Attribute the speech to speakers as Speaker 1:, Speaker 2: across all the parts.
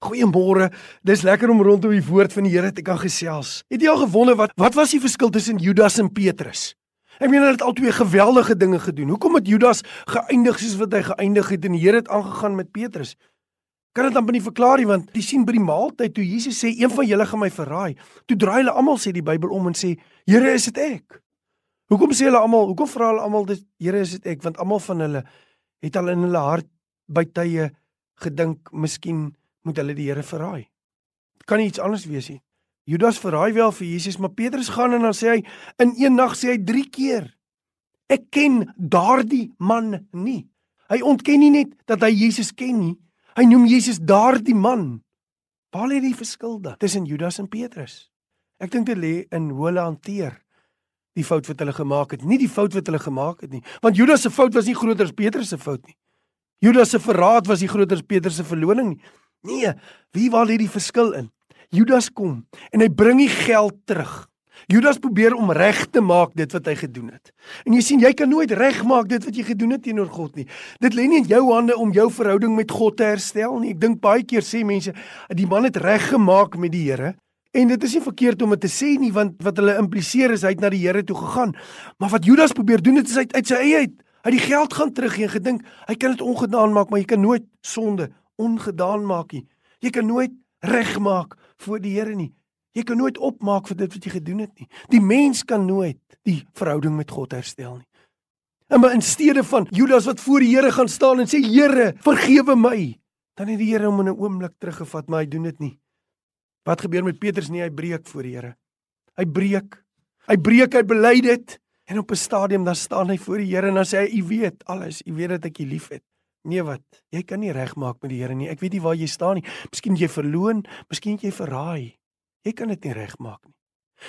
Speaker 1: Goeiemôre. Dis lekker om rondom die woord van die Here te kan gesels. Het jy al gewonder wat wat was die verskil tussen Judas en Petrus? Ek meen hulle het albei geweldige dinge gedoen. Hoekom het Judas geëindig soos wat hy geëindig het en die Here het aangegaan met Petrus? Kan dit dan binne verklaar nie want jy sien by die maaltyd toe Jesus sê een van julle gaan my verraai. Toe draai hulle almal sê die Bybel om en sê Here is dit ek. Hoekom sê hulle almal? Hoekom vra hulle almal dis Here is dit ek? Want almal van hulle het al in hulle hart by tye gedink miskien moet hulle die Here verraai. Dit kan nie iets anders wees nie. Judas verraai wel vir Jesus, maar Petrus gaan en dan sê hy in een nag sê hy 3 keer: Ek ken daardie man nie. Hy ontken nie net dat hy Jesus ken nie. Hy noem Jesus daardie man. Waar lê die verskil dan tussen Judas en Petrus? Ek dink dit lê in hoe hulle hanteer die fout wat hulle gemaak het, nie die fout wat hulle gemaak het nie. Want Judas se fout was nie groter as Petrus se fout nie. Judas se verraad was nie groter as Petrus se verloning nie. Nee, wie waar lê die verskil in? Judas kom en hy bring die geld terug. Judas probeer om reg te maak dit wat hy gedoen het. En jy sien, jy kan nooit regmaak dit wat jy gedoen het teenoor God nie. Dit lê nie in jou hande om jou verhouding met God te herstel nie. Ek dink baie keer sê mense, die man het reg gemaak met die Here. En dit is nie verkeerd om dit te sê nie want wat hulle impliseer is hy het na die Here toe gegaan. Maar wat Judas probeer doen dit is uit, uit sy eie uit. Hy het die geld gaan teruggee en gedink hy kan dit ongedaan maak, maar jy kan nooit sonde ongedaan maak nie. Jy kan nooit regmaak voor die Here nie. Jy kan nooit opmaak vir dit wat jy gedoen het nie. Die mens kan nooit die verhouding met God herstel nie. En maar in steede van Judas wat voor die Here gaan staan en sê Here, vergewe my, dan het die Here hom in 'n oomblik teruggevat, maar hy doen dit nie. Wat gebeur met Petrus nie? Hy breek voor die Here. Hy breek. Hy breek, hy bely dit en op 'n stadium dan staan hy voor die Here en dan sê hy, "U weet alles, u weet dat ek u liefhet." Nee wat? Jy kan nie regmaak met die Here nie. Ek weet nie waar jy staan nie. Miskien jy verloon, miskien jy verraai. Jy kan dit nie regmaak nie.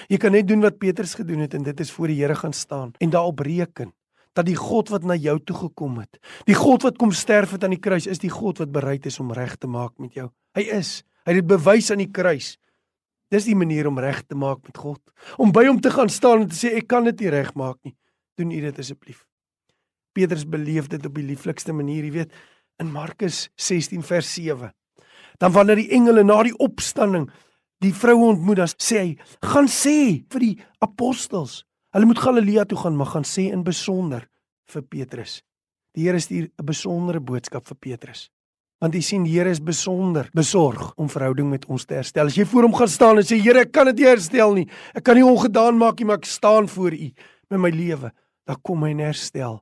Speaker 1: Jy kan net doen wat Petrus gedoen het en dit is voor die Here gaan staan en daarop reken dat die God wat na jou toe gekom het, die God wat kom sterf het aan die kruis, is die God wat bereid is om reg te maak met jou. Hy is. Hy het dit bewys aan die kruis. Dis die manier om reg te maak met God. Om by hom te gaan staan en te sê ek kan dit nie regmaak nie. Doen u dit asseblief. Petrus beleef dit op die lieflikste manier, jy weet, in Markus 16 vers 7. Dan wanneer die engele na die opstanding die vroue ontmoet, dan sê hy: "Gaan sê vir die apostels, hulle moet Galilea toe gaan, maar gaan sê in besonder vir Petrus. Die Here stuur 'n besondere boodskap vir Petrus." Want jy sien die Here is besonder besorg om verhouding met ons te herstel. As jy voor hom gaan staan en sê Here, ek kan dit nie herstel nie. Ek kan nie ongedaan maak nie, maar ek staan voor U met my lewe. Dan kom hy en herstel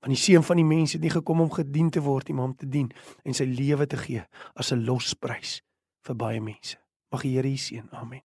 Speaker 1: Want die seun van die mens het nie gekom om gedien te word nie, maar om te dien en sy lewe te gee as 'n losprys vir baie mense. Mag die Here u seën. Amen.